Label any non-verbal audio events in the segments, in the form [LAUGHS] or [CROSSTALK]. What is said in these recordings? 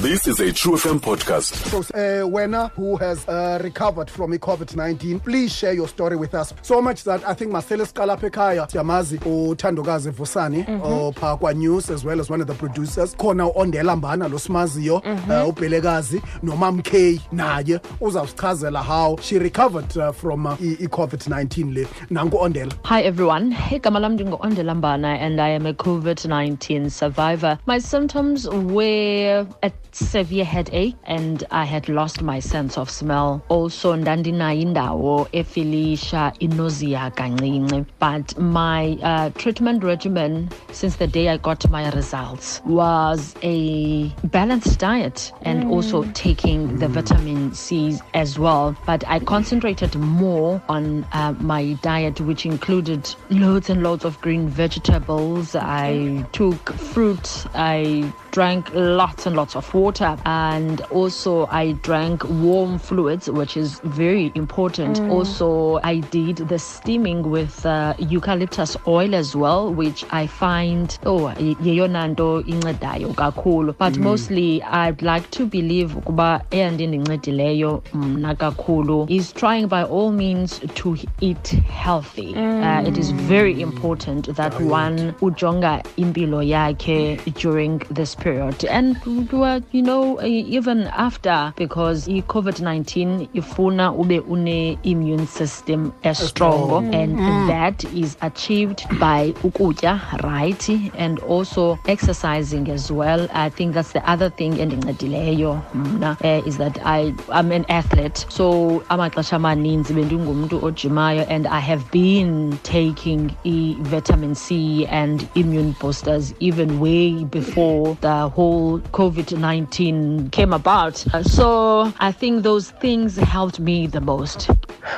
This is a True FM podcast. So, uh, Wena, who has uh, recovered from COVID 19, please share your story with us. So much that I think Marcellus Kalapekaya, Tiamazi, Tandogazi Vusani, or Pakwa News, as well as one of the producers, Kona Ondela Mbana, Losmazio, uh, Upelegazi, Nomam K, Naye, uzawusichazela how she recovered uh, from uh, COVID 19 le. Nango Ondela. Hi everyone, igama lam ndingu-ondelambana and I am a COVID-19 survivor. My symptoms were a severe headache and I had lost my sense of smell. Also ndandinayo indawo efilisha inausea kancinci. But my uh, treatment regimen since the day I got my results was a balanced diet and also taking the vitamin C's as well. But I concentrated more on uh, my diet, which included loads and loads of green vegetables. I took fruit. I drank lots and lots of water. And also I drank warm fluids which is very important. Also I did the steaming with uh, eucalyptus oil as well which I find oh y- yeyona nto incedayo kakhulu. But mostly I'd like to believe ukuba eyandindincedileyo mna kakhulu is trying by all means to eat healthy. Uh, it is very important that one ujonga impilo yakhe during this period. And you are, you know even after because i-covid-19 ifuna ube une-immune system estrongo and that is achieved by ukutya right and also exercising as well. I think that's the other thing endincedileyo mna uh, is that I, i'm an athlete so amaxesha amaninzi bendingumntu ojimayo and i have been taking i-vitamin c and immune boosters even way before the whole covid-19 came about Uh, so i think those things helped me the most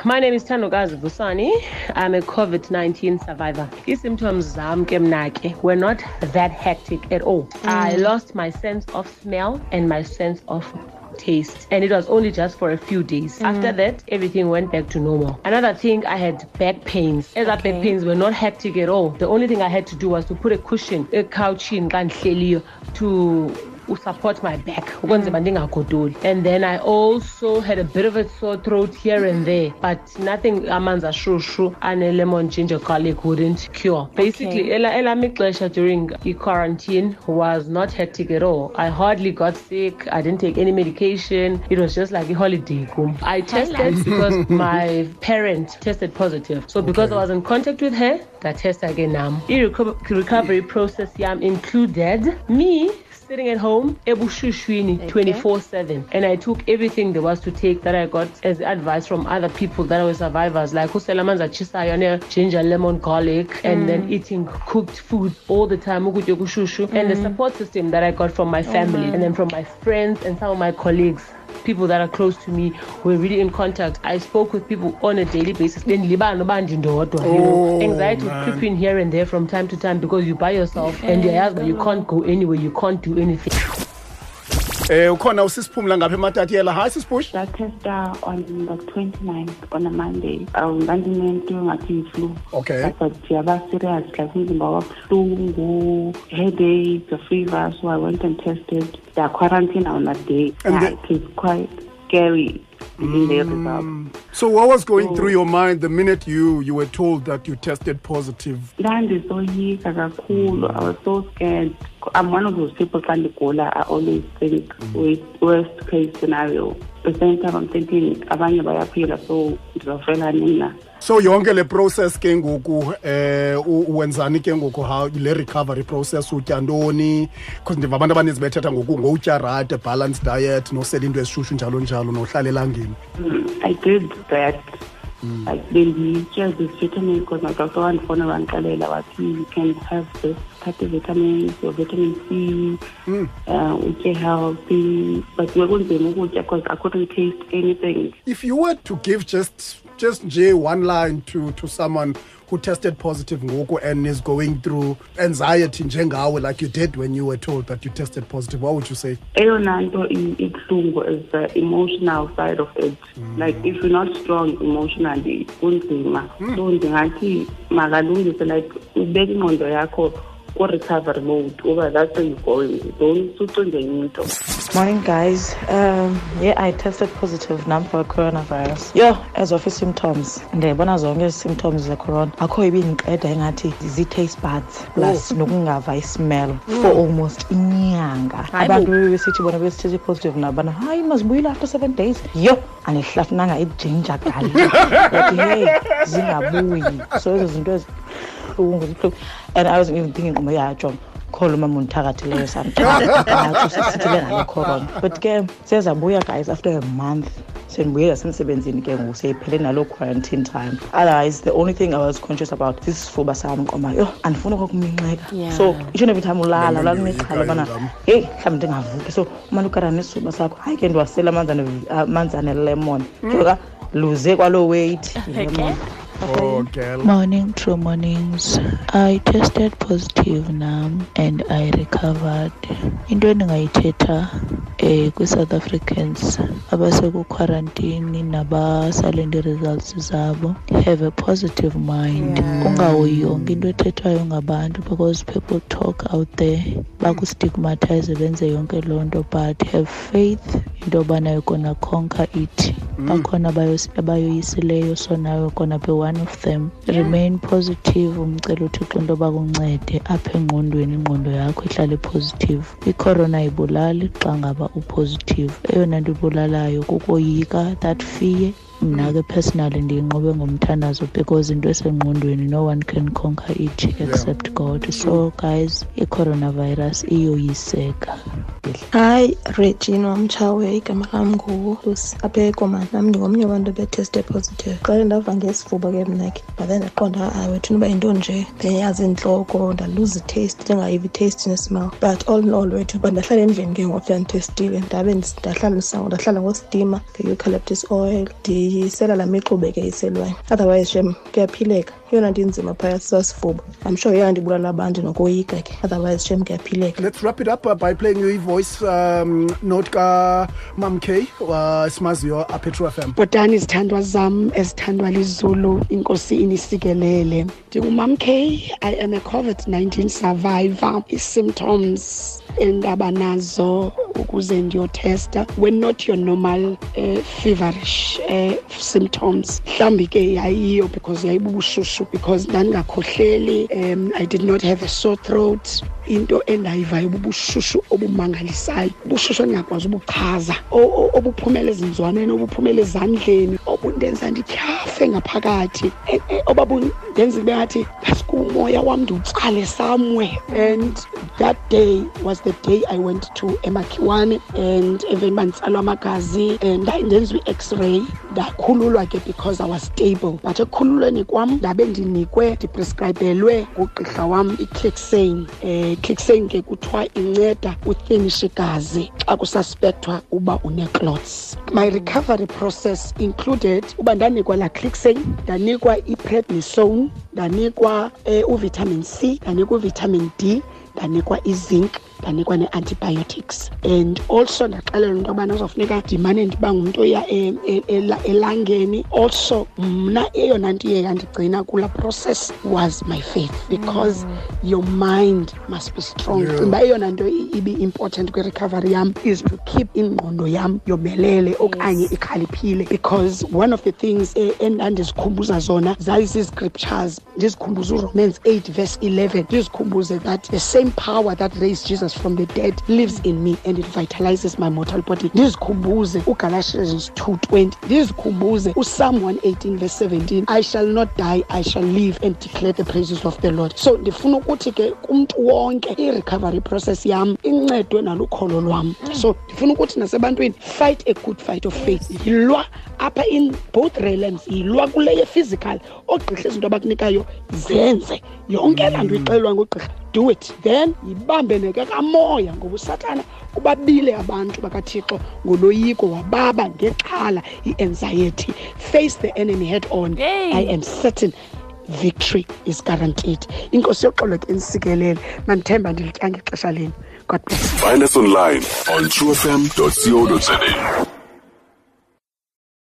My name is Tanogazi Vusani. I'm a COVID-19 survivor. These symptoms zam ke mna ke were not that hectic at all. I lost my sense of smell and my sense of taste. And it was only just for a few days. Mm. After that everything went back to normal. Another thing i had back pains. As back pains were not hectic at all the only thing i had to do was to put a cushion a couch in to support my back. Ukwenzela ndingagodoli and then i also had a bit of a sore throat here and mm-hmm. there but nothing amanzi ashushu ane-lemon ginger garlic wouldn't cure. Basically ela- elam ixesha during i-quarantine was not hectic at all. I hardly got sick. I didn't take any medication. It was just like a holiday kum i tested because [LAUGHS] my parent tested positive. So because i was in contact with her ndatesta again um, nam i-recovery process yam included. Me sitting at home ebushushwini 24-7 and i took everything there was to take that i got as advice from other people that were survivors like usela amanzi atshisayo ne-ginger lemon garlic and then mm. eating cooked food all the time okushushu and the mm. support system that i got from my oh family and then from my friends and some of my colleagues people that are close to me were really in contact. I spoke with people on a daily basis. Then bandindodwa, you know. Oh, Anxiety would creep in here and there from time to time because you by yourself and but you can't go anywhere, you can't do anything. Eh ukhona usisiphumula ngapha ematatiela. Hi sisiphush. ndatesta on the 29th on a monday. Um ndandinento ngathi yi-flu. Okay. but yaba serious. Like umzimba wabuhlungu headache a fever. So i went and tested. Yeah quarantine on that day. And yeah, the- it was quite scary the result So what was going through your mind the minute you you were told that you tested positive? ndandisoyika kakhulu. I was so scared. I'm one of those people xa ndigula i always think with worst case scenario. At the same time i'm thinking abanye bayaphila so ndizofela nina. So yonke le process ke ngoku eh wenzani ke ngoku? How le recovery process utya ntoni? Because ndiva abantu abaninzi bethetha ngoku ngowutya right balanced diet nosela into ezishushu njalo njalo nohlala elangeni mm, I did that. Mm. Like bendiyitya this vitamin because my doctor wandifona wandixelela wathi you can have this type of vitamins your vitamin C mm. uh, utye healthy. But bekunzima ukutya because I couldn't taste anything. If you were to give just just nje one line to to someone who tested positive ngoku and is going through anxiety njengawe like you did when you were told that you tested positive. What would you say? Eyona nto ibuhlungu is the emotional side of it. Mm. Like if you're not strong emotionally kunzima. Mm. So ndingathi makalungise like ubeka ingqondo yakho ku-recovery mode uba that's where you're going. Don't sucinge enye into. Morning, guys. Um, yeah, I tested positive now for coronavirus. Yo, as of symptoms, ndiyayibona zonke ezi symptoms ze-corona akho ibindiqeda engathi zii-taste buds plus nokungava ismell for almost inyanga. Abantu besithi bona besithethe positive nabana hayi mazibuyile after seven days. Yo anihlafunanga ijinja garlic. But hey zingabuyi. So ezo zinto ezibuhlungu zibuhlungu and i wasn't even thinking oh ngqomo yajonga kholo umama undithakathileyo samthathu sisithile ngale corona but ke sezabuya guys after a month sendibuyela semsebenzini ke ngoku seyiphele naloo quarantine time. Otherwise the only thing i was conscious about sisifuba sam qoma yho andifuni kwakuminxeka so each and every time ulala ulala unexhala ubana heyi mhlawumbi ndingavuki. So umane ukara nesifuba sakho hayi ke ndiwasela amanzi ane- amanzi anelemon njengoka mm. luze kwaloo weight. [LAUGHS] Yilemon oh girl Morning, true mornings. I tested positive now and I recovered. Into endingayithetha eh kwi-South Africans abasekuquarantine nabasalinde results zabo have a positive mind. Ungahoyi yonke into ethethwayo ngabantu because people talk out there bakustigmatize benze yonke loo nto but have faith into yobana you're gonna conquer it. Bakhona abayos- abayoyisileyo so nawe gonna be one of them. Remain positive umcela uthixo into yoba kuncede apha engqondweni ingqondo yakho ihlale positive. I-corona ayibulali xa ngaba upositive. Eyona nto ibulalayo kukoyika that fear mna ke personally ndiyinqobe ngomthandazo because into esengqondweni no one can conquer it except god. So guys i-coronavirus iyoyiseka. Hayi regina wamtshawe igama lam ngulusi apha ekomani nam ndingomnye wabantu beteste positive. Xa ndava ngesifuba ke mna ke but then ndaqonda hayi wethuna uba yinto nje ndayazi intloko ndaluza itaste ndingayiva itaste nesmell but all in all wethu uba ndahlala endlini ke ngoku ndanditestile ndabe ndis- ndahlala msango ndahlala ngostima nge-eucalyptus oil ndisela laa mixube ke iselwayo. Otherwise shem kuyaphileka. Yeyona nto inzima phaya sasifuba. I'm sure yeyona nto ibulala abantu nokoyika ke. Otherwise shem kuyaphileka. Let's wrap it up uh, by playing you voice um, note ka Mam K uh, simaziyo apha True FM. bhotani izithandwa zam ezithandwa lizulu inkosi inisikelele. Ndingumam k i am a covid-19 survivor. Ii-symptoms endaba nazo ukuze ndiyotesta were not your normal uh, feverish uh, symptoms. Mhlawumbi ke yayiyo because yayibubushushu because ndandingakhohleli um, i did not have a sore throat into endayivayo bubushushu obumangalisayo. Ubushushu endingakwazi ubuchaza o- o- obuphumela ezinzwaneni obuphumela ezandleni obundenza ndityhafe ngaphakathi. E- e- obabundenza ibe ngathi basike umoya wam ndiwutsale somewhere and that day was the day i went to emakhiwane and even uba nditsalwa amagazi and ndaye ndenziwa i-x-ray. Ndakhululwa ke because i was stable. But ekukhululweni kwam ndabe ndinikwe ndiprescribelwe ngugqirha wam iclixane um clixane ke kuthiwa inceda ufinishe igazi xa kususpekthwa uba une-clots my recovery process included uba ndanikwa laa clixane ndanikwa iprednisone ndanikwa um uvitamin c ndanikwa uvitamin d ndanikwa izinc ndanikwa ne-antibiotics and also ndaxelela into yobana uzawufuneka ndimane ndiba ngumntu oya ela- elangeni. Also mna eyona nto iye yandigcina kulaa process was my faith because your mind must be strong. Yeah. Ndicinga uba eyona nto i- ibi-important kwi-recovery yam is to keep ingqondo yam yomelele okanye ikhaliphile because one of the things eh, endandizikhumbuza zona zazizii-scriptures. Ndizikhumbuze uromans 8 verse 11 ndizikhumbuze that the same power that raised jesus from the dead lives in me and it vitalizes my mortal body. Ndizikhumbuze ugalatians 220 ndizikhumbuze upsalm 118 verse 17 i shall not die i shall live and declare the praises of the lord. So ndifuna ukuthi ke kumntu wonke i-recovery process yam incedwe nalukholo lwam. So ndifuna ukuthi nasebantwini fight a good fight of faith. Yilwa apha in both realms yilwa kule ye-physical oogqirha izinto abakunikayo zenze. Yonke laa nto ixelelwa ngugqirha. Do it then yibambe neke kamoya ngoba usatana ubabile abantu bakathixo ngoloyiko wababa ngexhala i-anxiety. Face the enemy head on. I am certain victory is guaranteed. Inkosi yoxolo ke insikelele mandithemba ndilitya ngexesha leni god bless. Find us online on truefm.co.za.